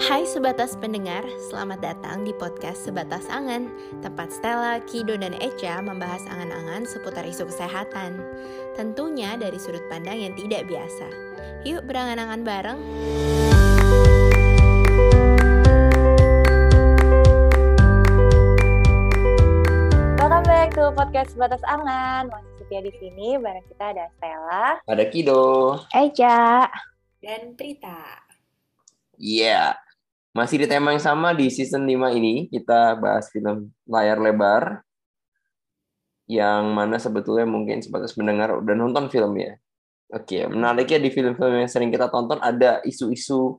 Hai Sebatas Pendengar, selamat datang di podcast Sebatas Angan. Tempat Stella, Kido, dan Echa membahas angan-angan seputar isu kesehatan. Tentunya dari sudut pandang yang tidak biasa. Yuk berangan-angan bareng. Welcome back to podcast Sebatas Angan. Masih setia di sini, bareng kita ada Stella. Ada Kido. Echa. Dan Prita. Iya. Masih di tema yang sama di season 5 ini, kita bahas film layar lebar. Yang mana sebetulnya mungkin sebatas mendengar udah nonton filmnya. Oke, menariknya di film-film yang sering kita tonton ada isu-isu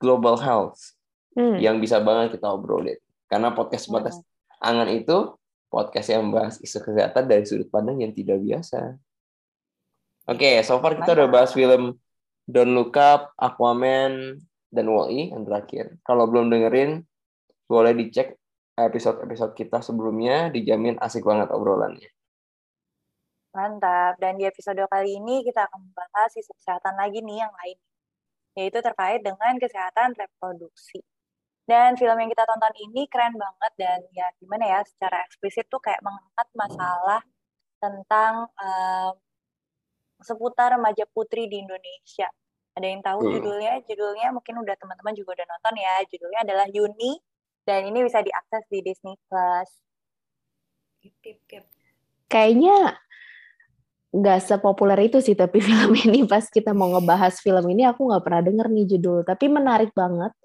global health hmm. yang bisa banget kita obrolin. Karena podcast sebatas angan itu podcast yang membahas isu kesehatan dari sudut pandang yang tidak biasa. Oke, so far kita udah bahas film Don't Look Up, Aquaman, dan Wall-E yang terakhir. Kalau belum dengerin, boleh dicek episode-episode kita sebelumnya, dijamin asik banget obrolannya. Mantap, dan di episode kali ini kita akan membahas isu kesehatan lagi nih yang lain Yaitu terkait dengan kesehatan reproduksi Dan film yang kita tonton ini keren banget dan ya gimana ya, secara eksplisit tuh kayak mengangkat masalah tentang um, seputar remaja putri di Indonesia ada yang tahu hmm. judulnya? Judulnya mungkin udah teman-teman juga udah nonton ya. Judulnya adalah Yuni dan ini bisa diakses di Disney Plus. Kayaknya nggak sepopuler itu sih tapi film ini pas kita mau ngebahas film ini aku nggak pernah denger nih judul tapi menarik banget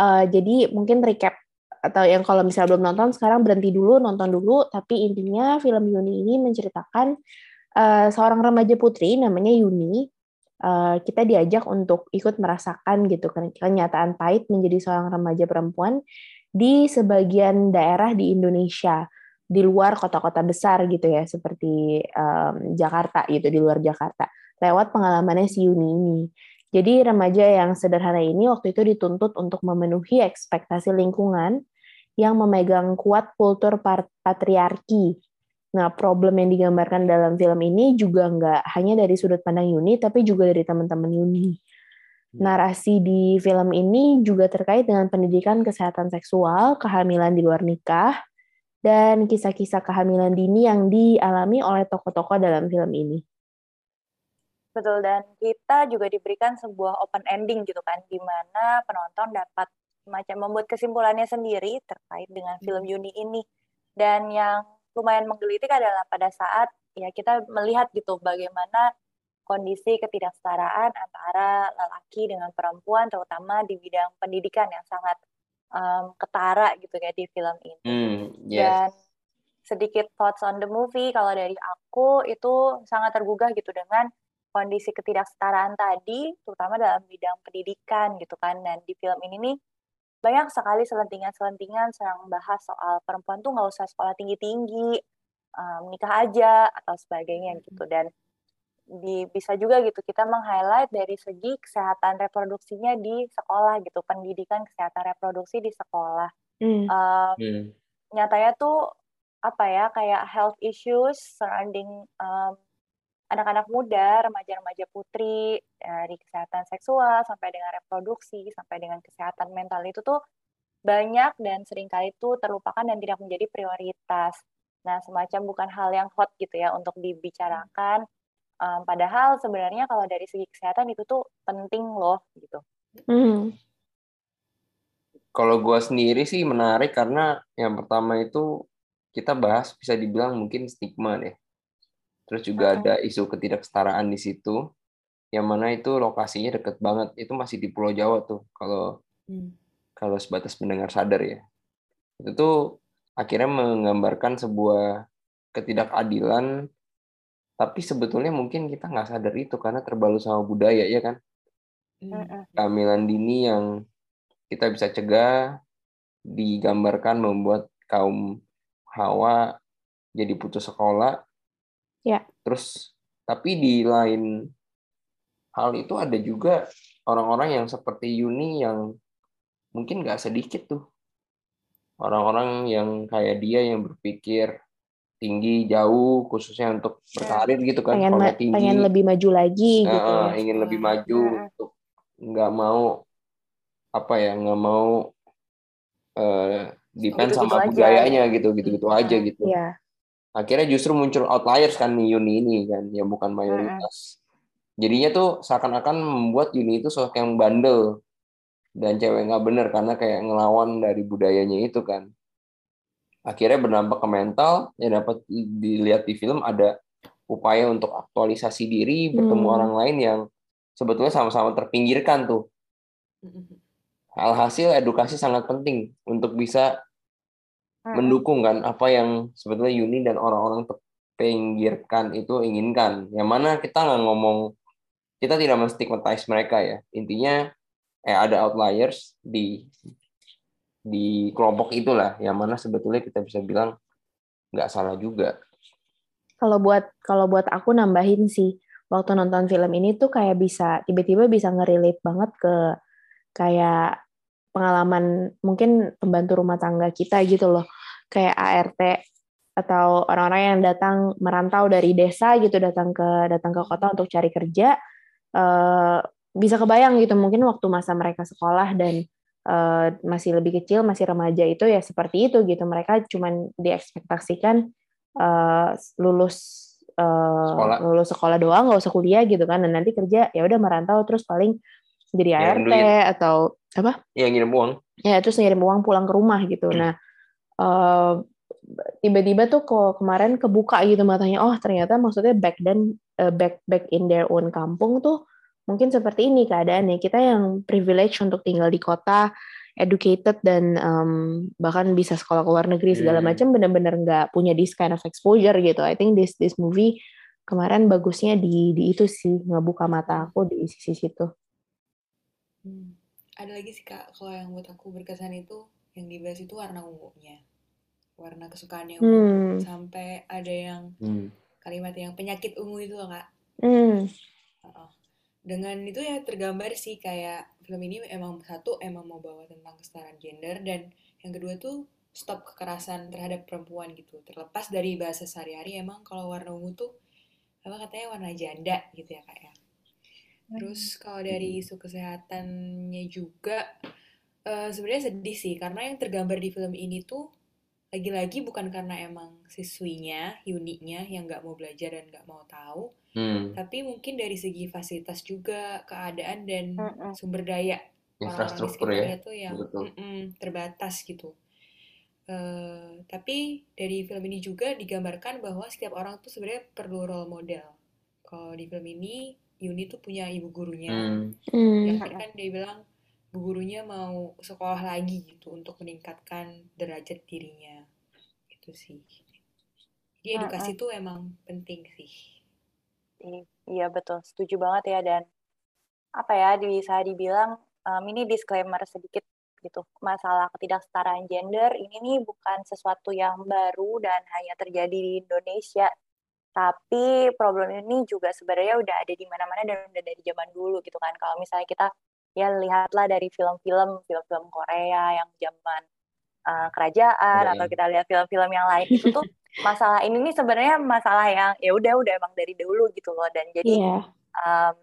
uh, jadi mungkin recap atau yang kalau misalnya belum nonton sekarang berhenti dulu nonton dulu tapi intinya film Yuni ini menceritakan uh, seorang remaja putri namanya Yuni uh, kita diajak untuk ikut merasakan gitu kan kenyataan pahit menjadi seorang remaja perempuan di sebagian daerah di Indonesia di luar kota-kota besar gitu ya seperti um, Jakarta gitu di luar Jakarta lewat pengalamannya si Yuni ini. Jadi remaja yang sederhana ini waktu itu dituntut untuk memenuhi ekspektasi lingkungan yang memegang kuat kultur patriarki Nah, problem yang digambarkan dalam film ini juga nggak hanya dari sudut pandang Yuni, tapi juga dari teman-teman Yuni. Hmm. Narasi di film ini juga terkait dengan pendidikan kesehatan seksual, kehamilan di luar nikah, dan kisah-kisah kehamilan dini yang dialami oleh tokoh-tokoh dalam film ini. Betul, dan kita juga diberikan sebuah open ending gitu kan, di mana penonton dapat macam membuat kesimpulannya sendiri terkait dengan film hmm. Yuni ini. Dan yang lumayan menggelitik adalah pada saat ya kita melihat gitu bagaimana kondisi ketidaksetaraan antara lelaki dengan perempuan terutama di bidang pendidikan yang sangat um, ketara gitu ya di film ini mm, yes. dan sedikit thoughts on the movie kalau dari aku itu sangat tergugah gitu dengan kondisi ketidaksetaraan tadi terutama dalam bidang pendidikan gitu kan dan di film ini nih banyak sekali selentingan-selentingan sedang bahas soal perempuan tuh nggak usah sekolah tinggi-tinggi, um, nikah aja atau sebagainya hmm. gitu dan di, bisa juga gitu kita meng-highlight dari segi kesehatan reproduksinya di sekolah gitu pendidikan kesehatan reproduksi di sekolah mm. Um, mm. nyatanya tuh apa ya kayak health issues surrounding um, anak-anak muda, remaja-remaja putri dari kesehatan seksual sampai dengan reproduksi sampai dengan kesehatan mental itu tuh banyak dan sering kali itu terlupakan dan tidak menjadi prioritas. Nah, semacam bukan hal yang hot gitu ya untuk dibicarakan. Um, padahal sebenarnya kalau dari segi kesehatan itu tuh penting loh gitu. Hmm. Kalau gue sendiri sih menarik karena yang pertama itu kita bahas bisa dibilang mungkin stigma deh Terus juga ada isu ketidaksetaraan di situ, yang mana itu lokasinya deket banget. Itu masih di Pulau Jawa tuh, kalau hmm. kalau sebatas pendengar sadar ya. Itu tuh akhirnya menggambarkan sebuah ketidakadilan, tapi sebetulnya mungkin kita nggak sadar itu karena terbalut sama budaya ya kan. Hmm. Kehamilan dini yang kita bisa cegah digambarkan membuat kaum Hawa jadi putus sekolah Ya. Terus tapi di lain hal itu ada juga orang-orang yang seperti Yuni yang mungkin nggak sedikit tuh orang-orang yang kayak dia yang berpikir tinggi jauh khususnya untuk berkarir gitu kan pengen, ma- tinggi pengen lebih maju lagi uh, gitu ya. ingin lebih maju uh. untuk nggak mau apa ya nggak mau uh, depend sama budayanya gitu gitu gitu aja gitu Iya. Akhirnya justru muncul outliers kan nih Yuni ini kan yang bukan mayoritas. Jadinya tuh seakan-akan membuat Yuni itu sosok yang bandel. Dan cewek nggak bener karena kayak ngelawan dari budayanya itu kan. Akhirnya berdampak ke mental yang dapat dilihat di film ada upaya untuk aktualisasi diri bertemu Hmm. orang lain yang sebetulnya sama-sama terpinggirkan tuh. Alhasil edukasi sangat penting untuk bisa Mendukung kan apa yang sebetulnya Yuni dan orang-orang terpinggirkan itu inginkan. Yang mana kita nggak ngomong, kita tidak menstigmatize mereka ya. Intinya eh ada outliers di di kelompok itulah, yang mana sebetulnya kita bisa bilang nggak salah juga. Kalau buat kalau buat aku nambahin sih waktu nonton film ini tuh kayak bisa tiba-tiba bisa ngerelate banget ke kayak pengalaman mungkin pembantu rumah tangga kita gitu loh. Kayak ART atau orang-orang yang datang merantau dari desa gitu datang ke datang ke kota untuk cari kerja eh, bisa kebayang gitu. Mungkin waktu masa mereka sekolah dan eh, masih lebih kecil masih remaja itu ya seperti itu gitu. Mereka cuman diekspektasikan eh, lulus Sekolah. lulus sekolah doang nggak usah kuliah gitu kan. Dan nanti kerja ya udah merantau terus paling jadi ART duit. atau apa Ya ngirim uang. ya terus ngirim uang pulang ke rumah gitu nah eh, tiba-tiba tuh kok kemarin kebuka gitu matanya oh ternyata maksudnya back then eh, back back in their own kampung tuh mungkin seperti ini keadaannya kita yang privilege untuk tinggal di kota educated dan em, bahkan bisa sekolah ke luar negeri segala Hmm. macam benar-benar nggak punya this kind of exposure gitu I think this this movie kemarin bagusnya di di itu sih ngebuka mata aku di sisi situ Hmm. Ada lagi sih kak, kalau yang buat aku berkesan itu yang dibahas itu warna ungunya, warna kesukaannya ungu. hmm. Sampai ada yang Hmm. kalimat yang penyakit ungu itu loh kak. Hmm. Heeh. Dengan itu ya tergambar sih kayak film ini emang satu emang mau bawa tentang kesetaraan gender dan yang kedua tuh stop kekerasan terhadap perempuan gitu. Terlepas dari bahasa sehari-hari emang kalau warna ungu tuh apa katanya warna janda gitu ya kak ya. Terus kalau dari isu kesehatannya juga eh, sebenarnya sedih sih karena yang tergambar di film ini tuh lagi-lagi bukan karena emang siswinya, Yuninya yang nggak mau belajar dan nggak mau tahu, Hmm. tapi mungkin dari segi fasilitas juga keadaan dan Mm-mm. sumber daya Infrastruktur ya. tuh yang betul. terbatas gitu. Eh, tapi dari film ini juga digambarkan bahwa setiap orang tuh sebenarnya perlu role model. Kalau di film ini Yuni tuh punya ibu gurunya, Hmm. Hmm. yang kan dia bilang bu gurunya mau sekolah lagi gitu untuk meningkatkan derajat dirinya. Itu sih. Jadi edukasi tuh emang penting sih. I- Iya betul, setuju banget ya dan apa ya bisa dibilang em, ini disclaimer sedikit gitu masalah ketidaksetaraan gender ini nih bukan sesuatu yang baru dan hanya terjadi di Indonesia tapi problem ini juga sebenarnya udah ada di mana-mana dan udah dari zaman dulu gitu kan kalau misalnya kita ya lihatlah dari film-film film-film Korea yang zaman eh, kerajaan Kerajaan. atau kita lihat film-film yang lain itu tuh masalah ini nih sebenarnya masalah yang ya udah udah emang dari dulu gitu loh dan jadi Iya. um,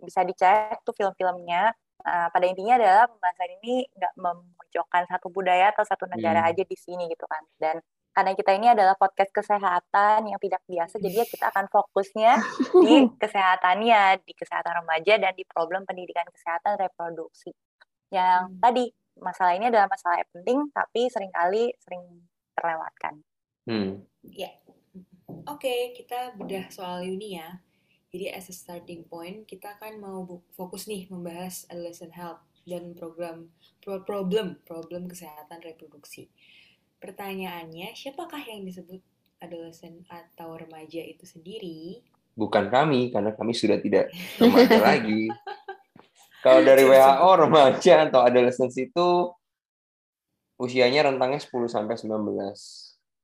bisa dicek tuh film-filmnya Uh, pada intinya adalah pembahasan ini nggak memojokkan satu budaya atau satu negara Hmm. aja di sini gitu kan dan karena kita ini adalah podcast kesehatan yang tidak biasa jadi ya kita akan fokusnya di kesehatannya di kesehatan remaja dan di problem pendidikan kesehatan reproduksi yang Hmm. tadi masalah ini adalah masalah yang penting tapi sering kali sering terlewatkan Hmm. Oke, kita bedah soal Yuni ya. Jadi as a starting point, kita kan mau fokus nih membahas adolescent health dan program pro- problem problem kesehatan reproduksi. Pertanyaannya, siapakah yang disebut adolescent atau remaja itu sendiri? Bukan kami, karena kami sudah tidak remaja lagi. Kalau dari WHO remaja atau adolescence itu usianya rentangnya 10 sampai 19.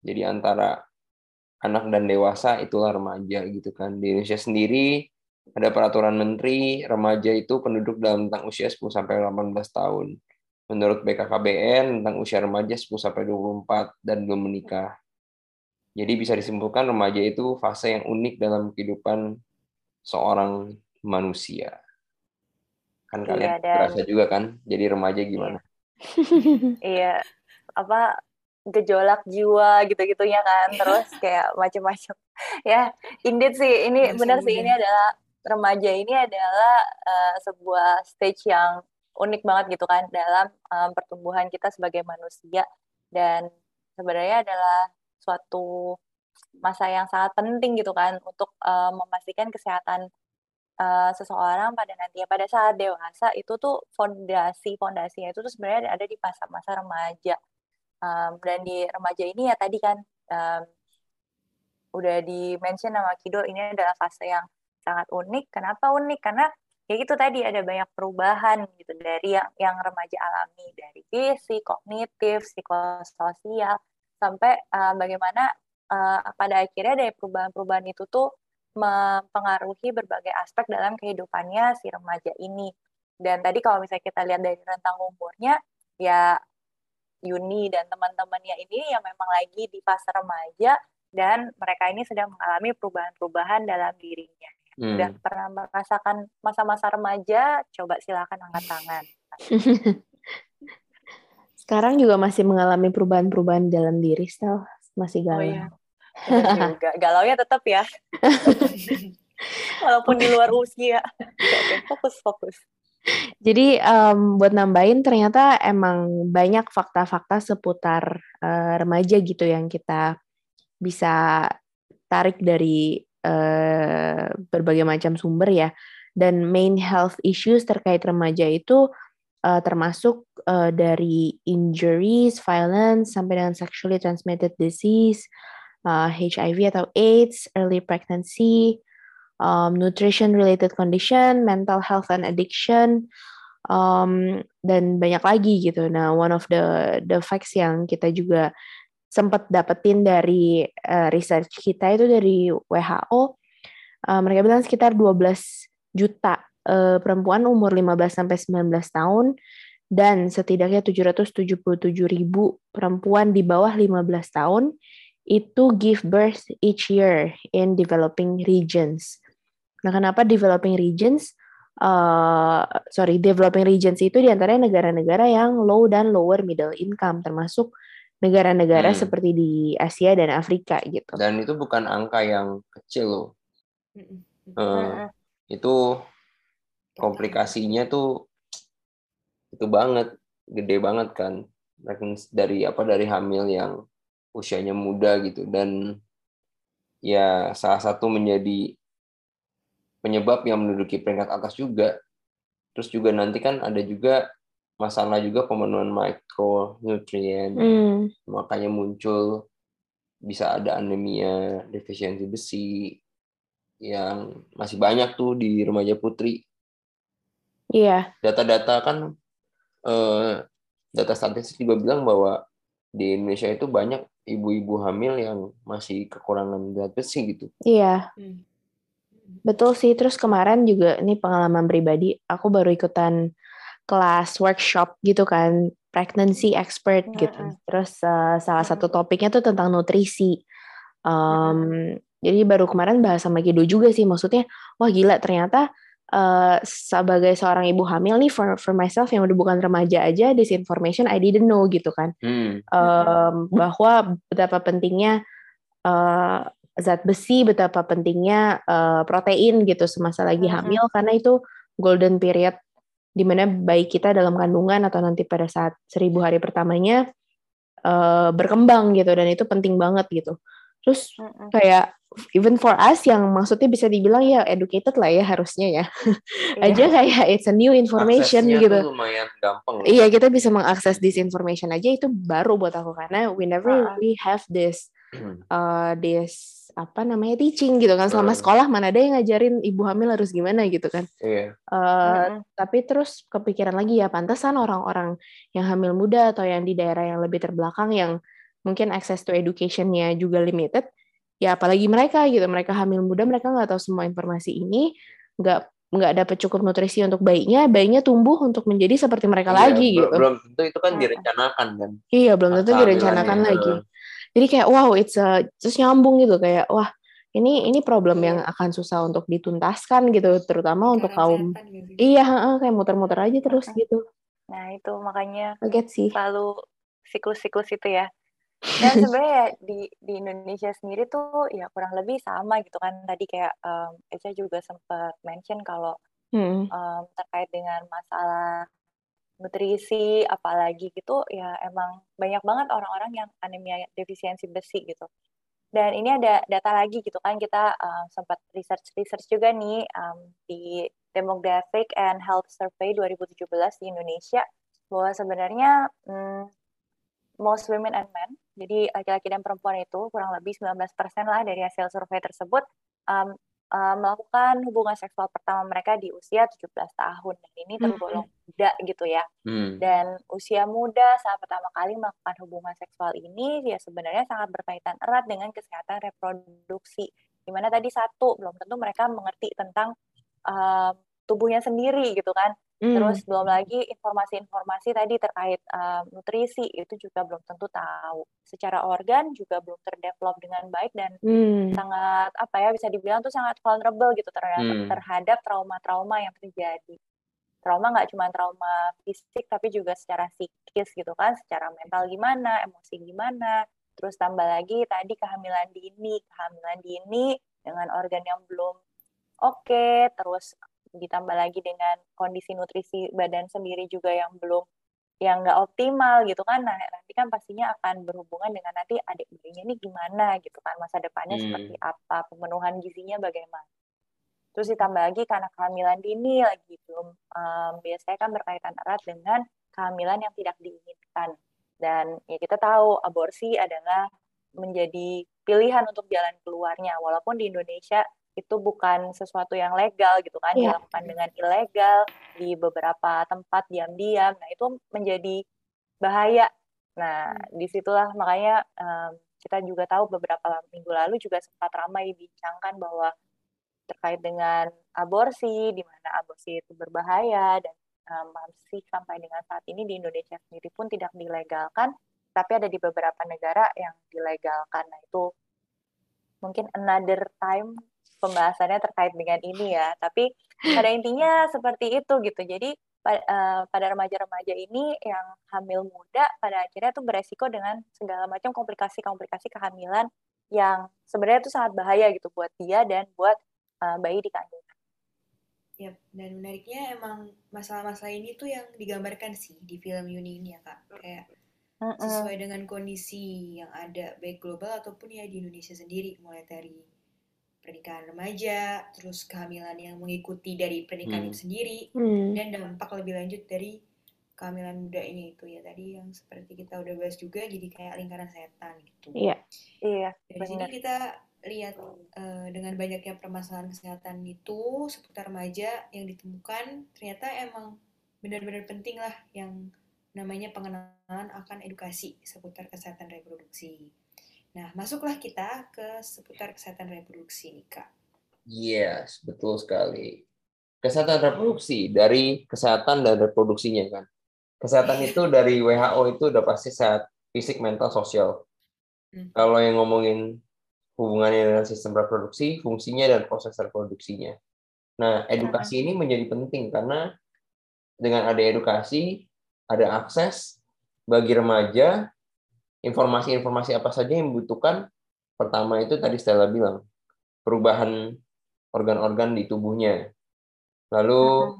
Jadi antara anak dan dewasa itulah remaja gitu kan. Di Indonesia sendiri ada peraturan menteri remaja itu penduduk dalam tentang usia 10 sampai 18 tahun. Menurut BKKBN tentang usia remaja 10 sampai 24 dan belum menikah. Jadi bisa disimpulkan remaja itu fase yang unik dalam kehidupan seorang manusia. kan kalian Iya, dan- berasa juga kan jadi remaja gimana iya apa gejolak jiwa gitu-gitunya kan terus kayak macam-macam ya indeed sih ini Masa benar sih muda. ini adalah remaja ini adalah eh, sebuah stage yang unik banget gitu kan dalam em, pertumbuhan kita sebagai manusia. Dan sebenarnya adalah suatu masa yang sangat penting gitu kan untuk eh, memastikan kesehatan eh, seseorang pada nantinya pada saat dewasa itu tuh fondasi fondasinya itu tuh sebenarnya ada di masa-masa remaja. Um, dan di remaja ini ya tadi kan um, udah di mention sama Kido ini adalah fase yang sangat unik. Kenapa unik? Karena ya itu tadi ada banyak perubahan gitu dari yang yang remaja alami dari fisik kognitif psikososial sampai uh, bagaimana uh, pada akhirnya dari perubahan-perubahan itu tuh mempengaruhi berbagai aspek dalam kehidupannya si remaja ini. Dan tadi kalau misalnya kita lihat dari rentang umurnya, ya Yuni dan teman-temannya ini yang memang lagi di fase remaja dan mereka ini sedang mengalami perubahan-perubahan dalam dirinya. Hmm. Udah pernah merasakan masa-masa remaja? Coba silakan angkat tangan. Sekarang juga masih mengalami perubahan-perubahan dalam diri, Stel. Masih galau. Oh iya. Juga. Galaunya tetap ya. Walaupun di luar usia. Fokus, fokus. Jadi em, buat nambahin ternyata emang banyak fakta-fakta seputar eh, remaja gitu yang kita bisa tarik dari eh, berbagai macam sumber ya. Dan main health issues terkait remaja itu eh, termasuk eh, dari injuries, violence, sampai dengan sexually transmitted disease, eh, HIV atau AIDS, early pregnancy, um, nutrition related condition, mental health and addiction, um, dan banyak lagi gitu. Nah, one of the the facts yang kita juga sempat dapetin dari uh, research kita itu dari WHO, uh, mereka bilang sekitar 12 juta uh, perempuan umur 15 sampai 19 tahun dan setidaknya 777 ribu perempuan di bawah 15 tahun itu give birth each year in developing regions. Nah, kenapa developing regions? Uh, sorry, developing regions itu di antaranya negara-negara yang low dan lower middle income, termasuk negara-negara Hmm. seperti di Asia dan Afrika gitu. dan itu bukan angka yang kecil loh Eh, Mm-mm. itu komplikasinya tuh itu banget gede banget kan dari apa dari hamil yang usianya muda gitu dan ya salah satu menjadi penyebab yang menduduki peringkat atas juga terus juga nanti kan ada juga masalah juga pemenuhan mikronutrien Hmm, makanya muncul bisa ada anemia defisiensi besi yang masih banyak tuh di remaja putri iya, data-data kan eh, data statistik juga bilang bahwa di Indonesia itu banyak ibu-ibu hamil yang masih kekurangan zat besi gitu. iya. Hmm. Betul sih, terus kemarin juga ini pengalaman pribadi, aku baru ikutan kelas workshop gitu kan, pregnancy expert gitu. Mm-mm. Terus eh, salah satu topiknya tuh tentang nutrisi. Em, Jadi baru kemarin bahas sama Kido juga sih, maksudnya, wah gila ternyata eh, sebagai seorang ibu hamil nih, for, for myself yang udah bukan remaja aja, this information I didn't know gitu kan Hmm. em, bahwa betapa pentingnya eh, zat besi, betapa pentingnya eh, protein gitu semasa lagi hamil karena itu golden period di mana bayi kita dalam kandungan atau nanti pada saat seribu hari pertamanya eh, berkembang gitu dan itu penting banget gitu. Terus kayak even for us yang maksudnya bisa dibilang ya educated lah ya harusnya ya Iya. aja kayak it's a new information Aksesnya gitu. lumayan gampang. loh. Iya, kita bisa mengakses disinformation aja itu baru buat aku karena we never really have this uh, this apa namanya teaching gitu kan selama Hmm. sekolah mana ada yang ngajarin ibu hamil harus gimana gitu kan. Iya. Uh, Mm-mm. tapi terus kepikiran lagi ya pantesan orang-orang yang hamil muda atau yang di daerah yang lebih terbelakang yang mungkin access to education-nya juga limited ya apalagi mereka gitu mereka hamil muda mereka nggak tahu semua informasi ini nggak nggak dapat cukup nutrisi untuk bayinya bayinya tumbuh untuk menjadi seperti mereka Iya, lagi gitu Belum tentu itu kan Mm-mm. direncanakan kan. iya belum tentu direncanakan lagi Eh, jadi kayak wow it's a terus nyambung gitu kayak wah ini ini problem yang akan susah untuk dituntaskan gitu terutama untuk kaum gitu. iya kayak muter-muter aja terus gitu. Nah itu makanya kaget sih. selalu siklus-siklus itu ya. Dan sebenarnya di di Indonesia sendiri tuh ya kurang lebih sama gitu kan. Tadi kayak um, juga sempat mention kalau hmm. um, terkait dengan masalah nutrisi apalagi gitu ya emang banyak banget orang-orang yang anemia defisiensi besi gitu. Dan ini ada data lagi gitu kan kita um, sempat research research juga nih um, di Demographic and Health Survey 2017 di Indonesia bahwa sebenarnya um, most women and men jadi laki-laki dan perempuan itu kurang lebih 19% lah dari hasil survei tersebut um, uh, melakukan hubungan seksual pertama mereka di usia 17 tahun dan ini hmm. tergolong hmm. muda gitu ya. Hmm. Dan usia muda saat pertama kali melakukan hubungan seksual ini ya sebenarnya sangat berkaitan erat dengan kesehatan reproduksi. Di mana tadi satu belum tentu mereka mengerti tentang uh, tubuhnya sendiri gitu kan Hmm. Terus belum lagi informasi-informasi tadi terkait uh, nutrisi itu juga belum tentu tahu. Secara organ juga belum terdevelop dengan baik dan hmm. sangat apa ya bisa dibilang tuh sangat vulnerable gitu terhadap hmm. terhadap trauma-trauma yang terjadi. Trauma nggak cuma trauma fisik tapi juga secara psikis gitu kan, secara mental gimana, emosi gimana. Terus tambah lagi tadi kehamilan dini, kehamilan dini dengan organ yang belum oke, okay, terus ditambah lagi dengan kondisi nutrisi badan sendiri juga yang belum yang nggak optimal gitu kan. Nah nanti kan pastinya akan berhubungan dengan nanti adik bayinya ini gimana gitu kan masa depannya hmm. seperti apa pemenuhan gizinya bagaimana. Terus ditambah lagi karena kehamilan dini lagi belum um, biasanya kan berkaitan erat dengan kehamilan yang tidak diinginkan. Dan ya kita tahu aborsi adalah menjadi pilihan untuk jalan keluarnya walaupun di Indonesia itu bukan sesuatu yang legal gitu kan yeah. dilakukan dengan ilegal di beberapa tempat diam-diam nah itu menjadi bahaya nah hmm. di situlah makanya um, kita juga tahu beberapa minggu lalu juga sempat ramai dibincangkan bahwa terkait dengan aborsi di mana aborsi itu berbahaya dan um, masih sampai dengan saat ini di Indonesia sendiri pun tidak dilegalkan tapi ada di beberapa negara yang dilegalkan nah itu mungkin another time pembahasannya terkait dengan ini ya. Tapi pada intinya seperti itu gitu. Jadi uh, pada remaja-remaja ini yang hamil muda pada akhirnya tuh beresiko dengan segala macam komplikasi-komplikasi kehamilan yang sebenarnya itu sangat bahaya gitu buat dia dan buat uh, bayi di kandungan. Ya, dan menariknya emang masalah-masalah ini tuh yang digambarkan sih di film Yuni ini ya kak, kayak sesuai dengan kondisi yang ada baik global ataupun ya di Indonesia sendiri, mulai dari pernikahan remaja, terus kehamilan yang mengikuti dari pernikahan hmm. itu sendiri, hmm. dan dampak lebih lanjut dari kehamilan muda ini itu ya tadi yang seperti kita udah bahas juga jadi kayak lingkaran setan gitu. Iya. Iya. Dari sini kita lihat uh, dengan banyaknya permasalahan kesehatan itu seputar remaja yang ditemukan ternyata emang benar-benar penting lah yang namanya pengenalan akan edukasi seputar kesehatan reproduksi. Nah, masuklah kita ke seputar kesehatan reproduksi nih, Kak. Yes, betul sekali. Kesehatan reproduksi dari kesehatan dan reproduksinya kan. Kesehatan itu dari WHO itu udah pasti sehat fisik, mental, sosial. Hmm. Kalau yang ngomongin hubungannya dengan sistem reproduksi, fungsinya dan proses reproduksinya. Nah, edukasi ini menjadi penting karena dengan ada edukasi, ada akses bagi remaja informasi-informasi apa saja yang membutuhkan pertama itu tadi Stella bilang perubahan organ-organ di tubuhnya. Lalu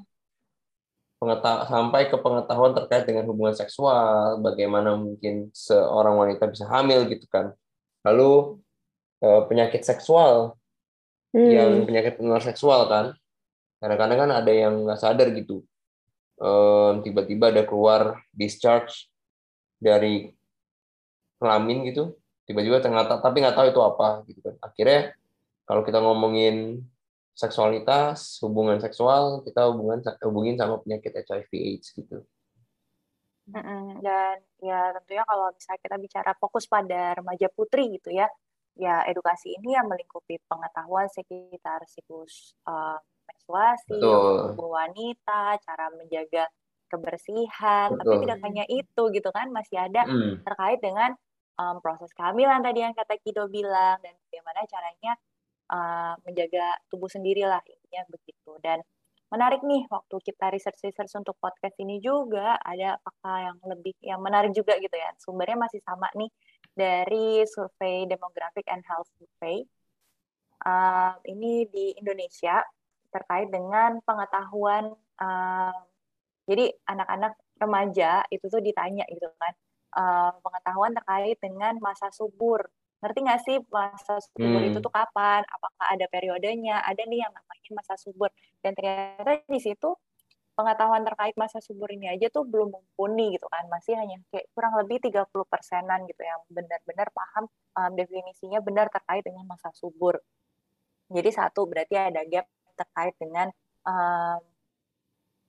sampai ke pengetahuan terkait dengan hubungan seksual bagaimana mungkin seorang wanita bisa hamil gitu kan. Lalu eh, penyakit seksual. Hmm. yang penyakit penular seksual kan. Kadang-kadang kan ada yang nggak sadar gitu. Tiba-tiba ada keluar discharge dari kelamin gitu tiba-tiba ternyata tapi nggak tahu itu apa gitu kan akhirnya kalau kita ngomongin seksualitas hubungan seksual kita hubungan hubungin sama penyakit HIV AIDS gitu dan ya tentunya kalau misalnya kita bicara fokus pada remaja putri gitu ya ya edukasi ini yang melingkupi pengetahuan sekitar siklus uh, menstruasi, tubuh wanita, cara menjaga kebersihan, Betul. tapi tidak hanya itu gitu kan, masih ada hmm. terkait dengan um, proses kehamilan tadi yang kata Kido bilang dan bagaimana caranya uh, menjaga tubuh sendiri lah intinya begitu. Dan menarik nih waktu kita research research untuk podcast ini juga ada fakta yang lebih yang menarik juga gitu ya. Sumbernya masih sama nih dari survei demographic and health survey. Uh, ini di Indonesia terkait dengan pengetahuan uh, jadi anak-anak remaja itu tuh ditanya gitu kan uh, pengetahuan terkait dengan masa subur. Ngerti nggak sih masa subur hmm. itu tuh kapan? Apakah ada periodenya? Ada nih yang namanya masa subur. Dan ternyata di situ pengetahuan terkait masa subur ini aja tuh belum mumpuni gitu kan. Masih hanya kayak kurang lebih 30 persenan gitu yang benar-benar paham um, definisinya benar terkait dengan masa subur. Jadi satu berarti ada gap terkait dengan um,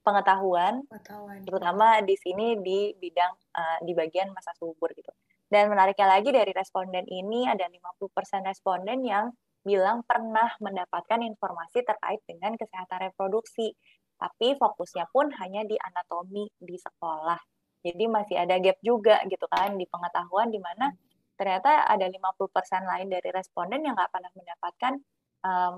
pengetahuan, pengetahuan terutama di sini di bidang uh, di bagian masa subur gitu dan menariknya lagi dari responden ini ada 50% responden yang bilang pernah mendapatkan informasi terkait dengan kesehatan reproduksi, tapi fokusnya pun hanya di anatomi di sekolah. Jadi masih ada gap juga gitu kan di pengetahuan di mana ternyata ada 50% lain dari responden yang nggak pernah mendapatkan um,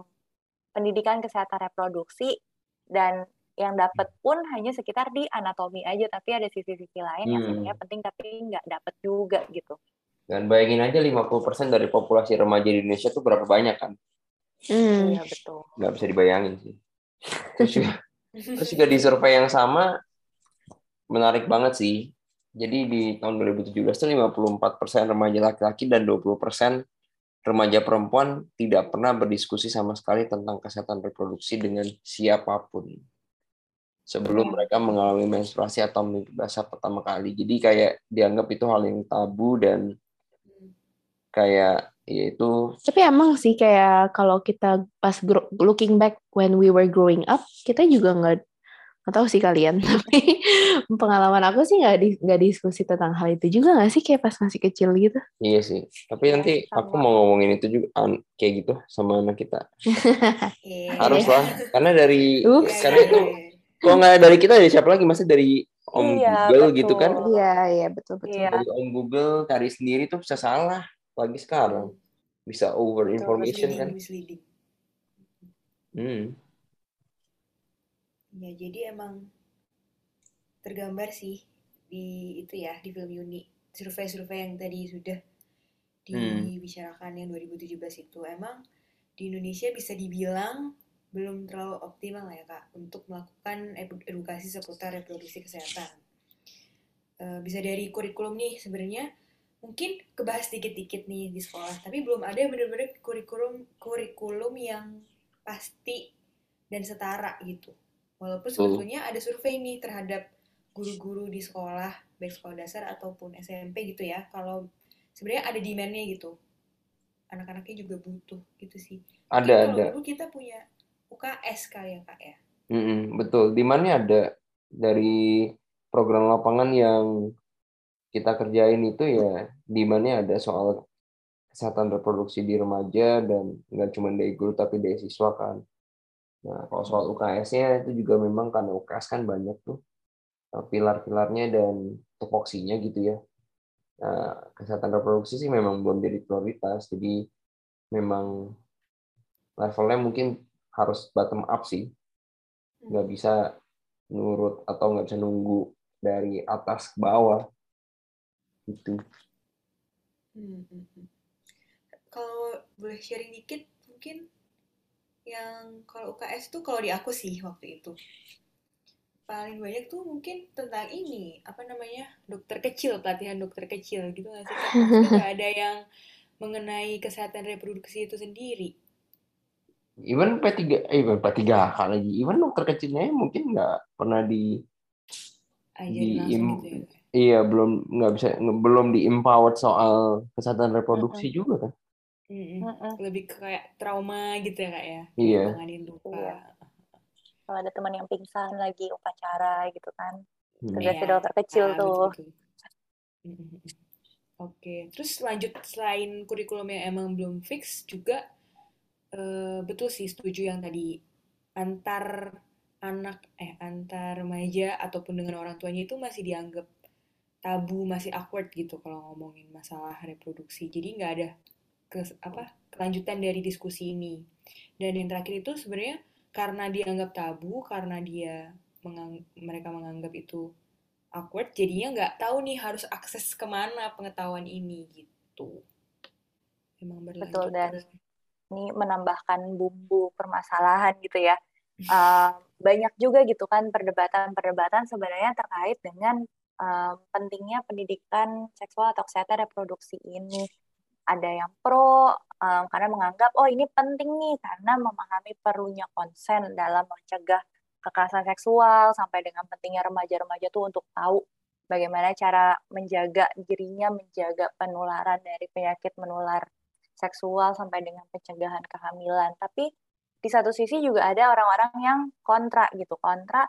pendidikan kesehatan reproduksi dan yang dapat pun hanya sekitar di anatomi aja tapi ada sisi-sisi lain hmm. yang sebenarnya penting tapi nggak dapat juga gitu. Dan bayangin aja 50% dari populasi remaja di Indonesia tuh berapa banyak kan? Hmm. iya betul. Nggak bisa dibayangin sih. Terus juga, terus juga di survei yang sama menarik banget sih. Jadi di tahun 2017 tuh 54% remaja laki-laki dan 20% remaja perempuan tidak pernah berdiskusi sama sekali tentang kesehatan reproduksi dengan siapa pun sebelum mereka mengalami menstruasi atau mimpi basah pertama kali. Jadi kayak dianggap itu hal yang tabu dan kayak ya itu. Tapi emang sih kayak kalau kita pas looking back when we were growing up, kita juga nggak nggak tahu sih kalian, tapi pengalaman aku sih nggak di, nggak diskusi tentang hal itu juga nggak sih kayak pas masih kecil gitu. Iya sih. Tapi nanti aku mau ngomongin itu juga kayak gitu sama anak kita. Iya. Harus lah, karena dari Oops. karena itu kalau nggak dari kita dari siapa lagi masih dari Om iya, Google betul. gitu kan iya iya betul betul iya. dari Om Google cari sendiri tuh bisa salah lagi sekarang bisa over information kan misleading. hmm ya jadi emang tergambar sih di itu ya di film Uni survei-survei yang tadi sudah hmm. dibicarakan hmm. yang 2017 itu emang di Indonesia bisa dibilang belum terlalu optimal ya kak untuk melakukan edukasi seputar reproduksi kesehatan. E, bisa dari kurikulum nih sebenarnya mungkin kebahas dikit-dikit nih di sekolah, tapi belum ada benar-benar kurikulum kurikulum yang pasti dan setara gitu. Walaupun sebetulnya ada survei nih terhadap guru-guru di sekolah, baik sekolah dasar ataupun SMP gitu ya. Kalau sebenarnya ada demand-nya gitu. Anak-anaknya juga butuh gitu sih. Ada, ada. Dulu kita punya UKS kali ya kak ya. Mm-mm, betul. Di mana ada dari program lapangan yang kita kerjain itu ya di mana ada soal kesehatan reproduksi di remaja dan nggak cuma dari guru tapi dari siswa kan. Nah kalau soal UKS-nya itu juga memang karena UKS kan banyak tuh eh, pilar-pilarnya dan tupoksinya gitu ya. Nah, kesehatan reproduksi sih memang belum jadi prioritas, jadi memang levelnya mungkin harus bottom up sih. Nggak hmm. bisa nurut atau nggak bisa nunggu dari atas ke bawah. Itu hmm, hmm, hmm. kalau boleh sharing dikit mungkin yang kalau UKS tuh kalau di aku sih waktu itu. Paling banyak tuh mungkin tentang ini apa namanya dokter kecil pelatihan dokter kecil gitu nggak sih nggak ada yang mengenai kesehatan reproduksi itu sendiri even P3 eh P3K lagi even dokter kecilnya mungkin nggak pernah di di im, gitu ya. iya belum nggak bisa belum di empowered soal kesehatan reproduksi uh -uh. juga kan mm -mm. lebih kayak trauma gitu ya kak ya iya iya. kalau ada teman yang pingsan lagi upacara gitu kan hmm. iya. dokter kecil ah, tuh betul, betul. Oke, terus lanjut selain kurikulum yang emang belum fix juga uh, betul sih setuju yang tadi antar anak eh antar remaja ataupun dengan orang tuanya itu masih dianggap tabu masih awkward gitu kalau ngomongin masalah reproduksi jadi nggak ada ke apa kelanjutan dari diskusi ini. Dan yang terakhir itu sebenarnya karena dianggap tabu, karena dia mengang mereka menganggap itu awkward, jadinya nggak tahu nih harus akses ke mana pengetahuan ini gitu. Emang berlanjut Betul dan terus. Ini menambahkan bumbu permasalahan gitu ya. Uh, banyak juga gitu kan perdebatan-perdebatan sebenarnya terkait dengan uh, pentingnya pendidikan seksual atau kesehatan reproduksi ini ada yang pro um, karena menganggap oh ini penting nih karena memahami perlunya konsen dalam mencegah kekerasan seksual sampai dengan pentingnya remaja-remaja tuh untuk tahu bagaimana cara menjaga dirinya menjaga penularan dari penyakit menular seksual sampai dengan pencegahan kehamilan. Tapi di satu sisi juga ada orang-orang yang kontra gitu kontra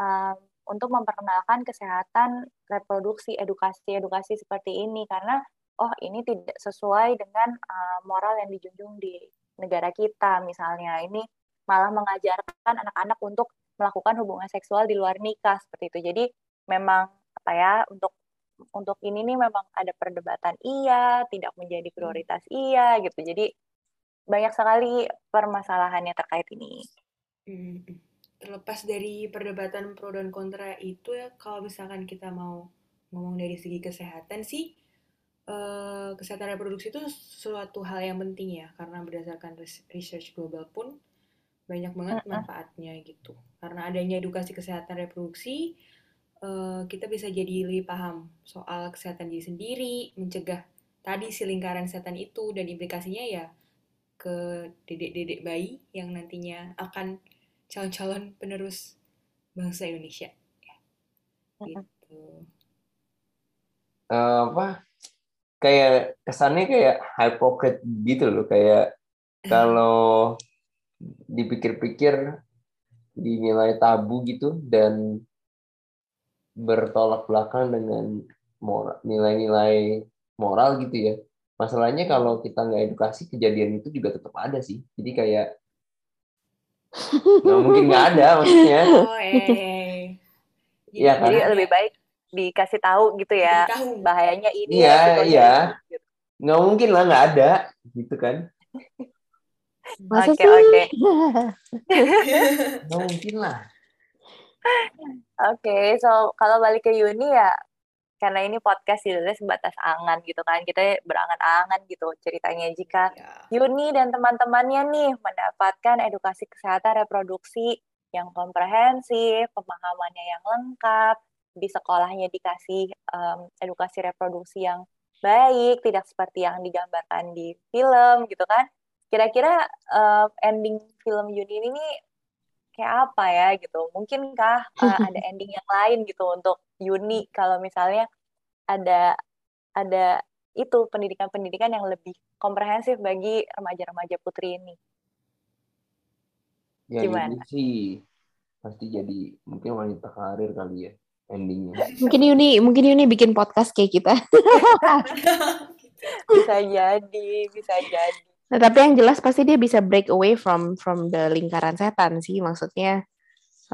um, untuk memperkenalkan kesehatan reproduksi edukasi edukasi seperti ini. Karena oh ini tidak sesuai dengan uh, moral yang dijunjung di negara kita. Misalnya ini malah mengajarkan anak-anak untuk melakukan hubungan seksual di luar nikah seperti itu. Jadi memang apa ya untuk untuk ini nih memang ada perdebatan iya tidak menjadi hmm. prioritas iya gitu. Jadi banyak sekali permasalahannya terkait ini. Hmm, terlepas dari perdebatan pro dan kontra itu ya kalau misalkan kita mau ngomong dari segi kesehatan sih Eh, kesehatan reproduksi itu suatu hal yang penting ya karena berdasarkan research global pun banyak banget manfaatnya gitu. Karena adanya edukasi kesehatan reproduksi uh, kita bisa jadi lebih paham soal kesehatan diri sendiri mencegah tadi si lingkaran setan itu dan implikasinya ya ke dedek-dedek bayi yang nantinya akan calon-calon penerus bangsa Indonesia. Ya. gitu. Uh, apa? Kayak kesannya kayak hypocrite gitu loh kayak kalau dipikir-pikir dinilai tabu gitu dan bertolak belakang dengan moral, nilai-nilai moral gitu ya. Masalahnya kalau kita nggak edukasi kejadian itu juga tetap ada sih. Jadi kayak nggak mungkin nggak ada maksudnya. Oh. Iya kan? Jadi lebih baik dikasih tahu gitu ya tahu. bahayanya ini iya ya, iya gitu. nggak mungkin lah nggak ada gitu kan oke oke nggak mungkin lah okay, so kalau balik ke Yuni ya karena ini podcast judulnya sebatas angan gitu kan kita berangan-angan gitu ceritanya jika yeah. Yuni dan teman-temannya nih mendapatkan edukasi kesehatan reproduksi yang komprehensif, pemahamannya yang lengkap, di sekolahnya dikasih um, edukasi reproduksi yang baik, tidak seperti yang digambarkan di film gitu kan. Kira-kira uh, ending film Yuni ini kayak apa ya gitu? Mungkinkah uh, ada ending yang lain gitu untuk Yuni kalau misalnya ada ada itu pendidikan-pendidikan yang lebih komprehensif bagi remaja-remaja putri ini. Ya, Gimana? sih pasti jadi mungkin wanita karir kali ya endingnya. Mungkin Yuni, mungkin Yuni bikin podcast kayak kita. bisa jadi, bisa jadi. Nah, tapi yang jelas pasti dia bisa break away from from the lingkaran setan sih, maksudnya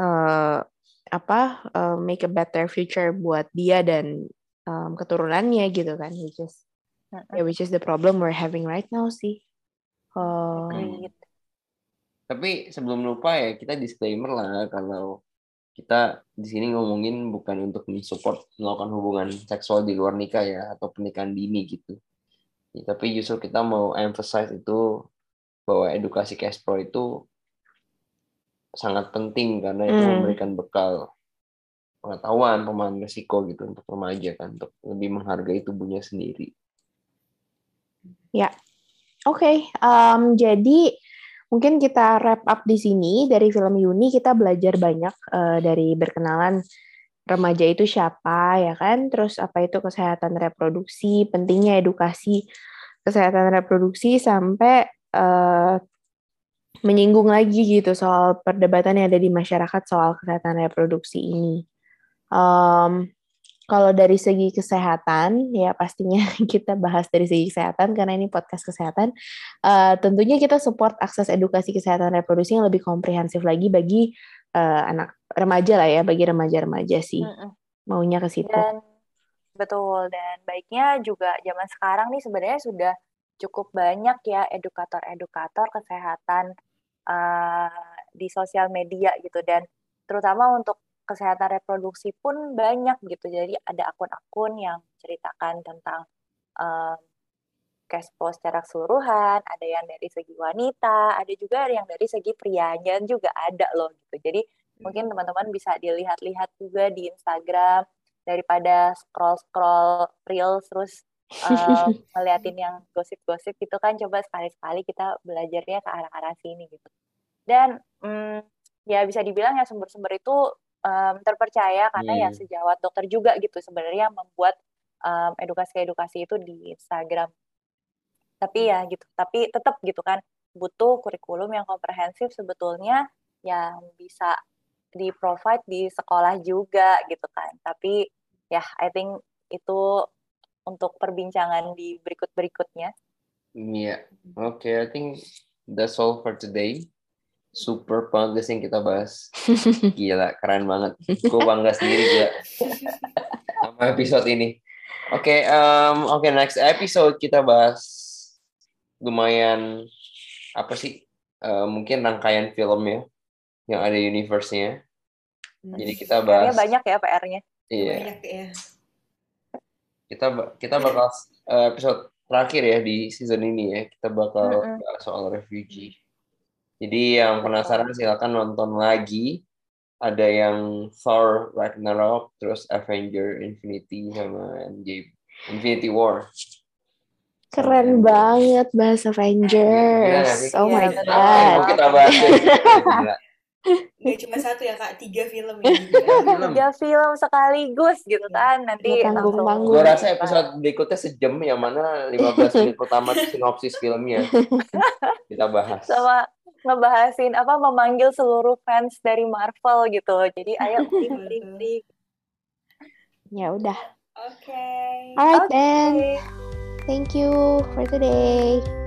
uh, apa uh, make a better future buat dia dan um, keturunannya gitu kan, which is yeah, which is the problem we're having right now sih. Uh, Tapi sebelum lupa ya kita disclaimer lah kalau kita di sini ngomongin bukan untuk mensupport melakukan hubungan seksual di luar nikah ya atau pernikahan dini gitu. Ya, tapi justru kita mau emphasize itu bahwa edukasi Pro itu sangat penting karena itu hmm. memberikan bekal pengetahuan, pemahaman risiko gitu untuk remaja kan untuk lebih menghargai tubuhnya sendiri. Ya, oke. Okay. Um, jadi Mungkin kita wrap up di sini dari film Yuni kita belajar banyak uh, dari berkenalan remaja itu siapa ya kan, terus apa itu kesehatan reproduksi, pentingnya edukasi kesehatan reproduksi sampai uh, menyinggung lagi gitu soal perdebatan yang ada di masyarakat soal kesehatan reproduksi ini. Um, kalau dari segi kesehatan, ya pastinya kita bahas dari segi kesehatan karena ini podcast kesehatan. Uh, tentunya kita support akses edukasi kesehatan reproduksi yang lebih komprehensif lagi bagi uh, anak remaja lah ya, bagi remaja-remaja sih. Mm -mm. Maunya ke situ. Dan betul dan baiknya juga zaman sekarang nih sebenarnya sudah cukup banyak ya edukator-edukator kesehatan uh, di sosial media gitu dan terutama untuk kesehatan reproduksi pun banyak gitu. Jadi ada akun-akun yang ceritakan tentang um, cashflow secara keseluruhan, ada yang dari segi wanita, ada juga yang dari segi prianya juga ada loh gitu. Jadi mungkin hmm. teman-teman bisa dilihat-lihat juga di Instagram daripada scroll-scroll reels terus um, ngeliatin yang gosip-gosip gitu kan coba sekali-sekali kita belajarnya ke arah-arah sini gitu. Dan um, ya bisa dibilang ya sumber-sumber itu um, terpercaya karena hmm. ya sejawat dokter juga gitu sebenarnya membuat um, edukasi-edukasi itu di Instagram. Tapi ya gitu, tapi tetap gitu kan butuh kurikulum yang komprehensif sebetulnya yang bisa di provide di sekolah juga gitu kan. Tapi ya I think itu untuk perbincangan di berikut-berikutnya. Iya, yeah. oke, okay, I think that's all for today super bagus yang kita bahas. Gila, keren banget. Gue bangga sendiri juga sama episode ini. Oke, okay, um, oke okay, next episode kita bahas lumayan apa sih? Uh, mungkin rangkaian film ya yang ada universe-nya. Hmm. Jadi kita bahas. banyak ya PR-nya. Iya. Banyak ya. Kita kita bakal uh, episode terakhir ya di season ini ya. Kita bakal mm -hmm. soal refugee. Jadi yang penasaran silakan nonton lagi. Ada yang Thor Ragnarok, terus Avenger Infinity sama Endgame. Infinity War. Keren banget bahas Avengers. oh my iya, god. Mau kita bahas Gak cuma satu ya kak, tiga film ini. tiga film sekaligus gitu kan. Nanti langsung. Gue rasa episode berikutnya sejam yang mana 15 menit pertama sinopsis filmnya. Kita bahas. Sama ngebahasin apa memanggil seluruh fans dari Marvel gitu. Jadi ayo klik klik klik. Ya udah. Oke. Okay. Alright okay. then. Thank you for today.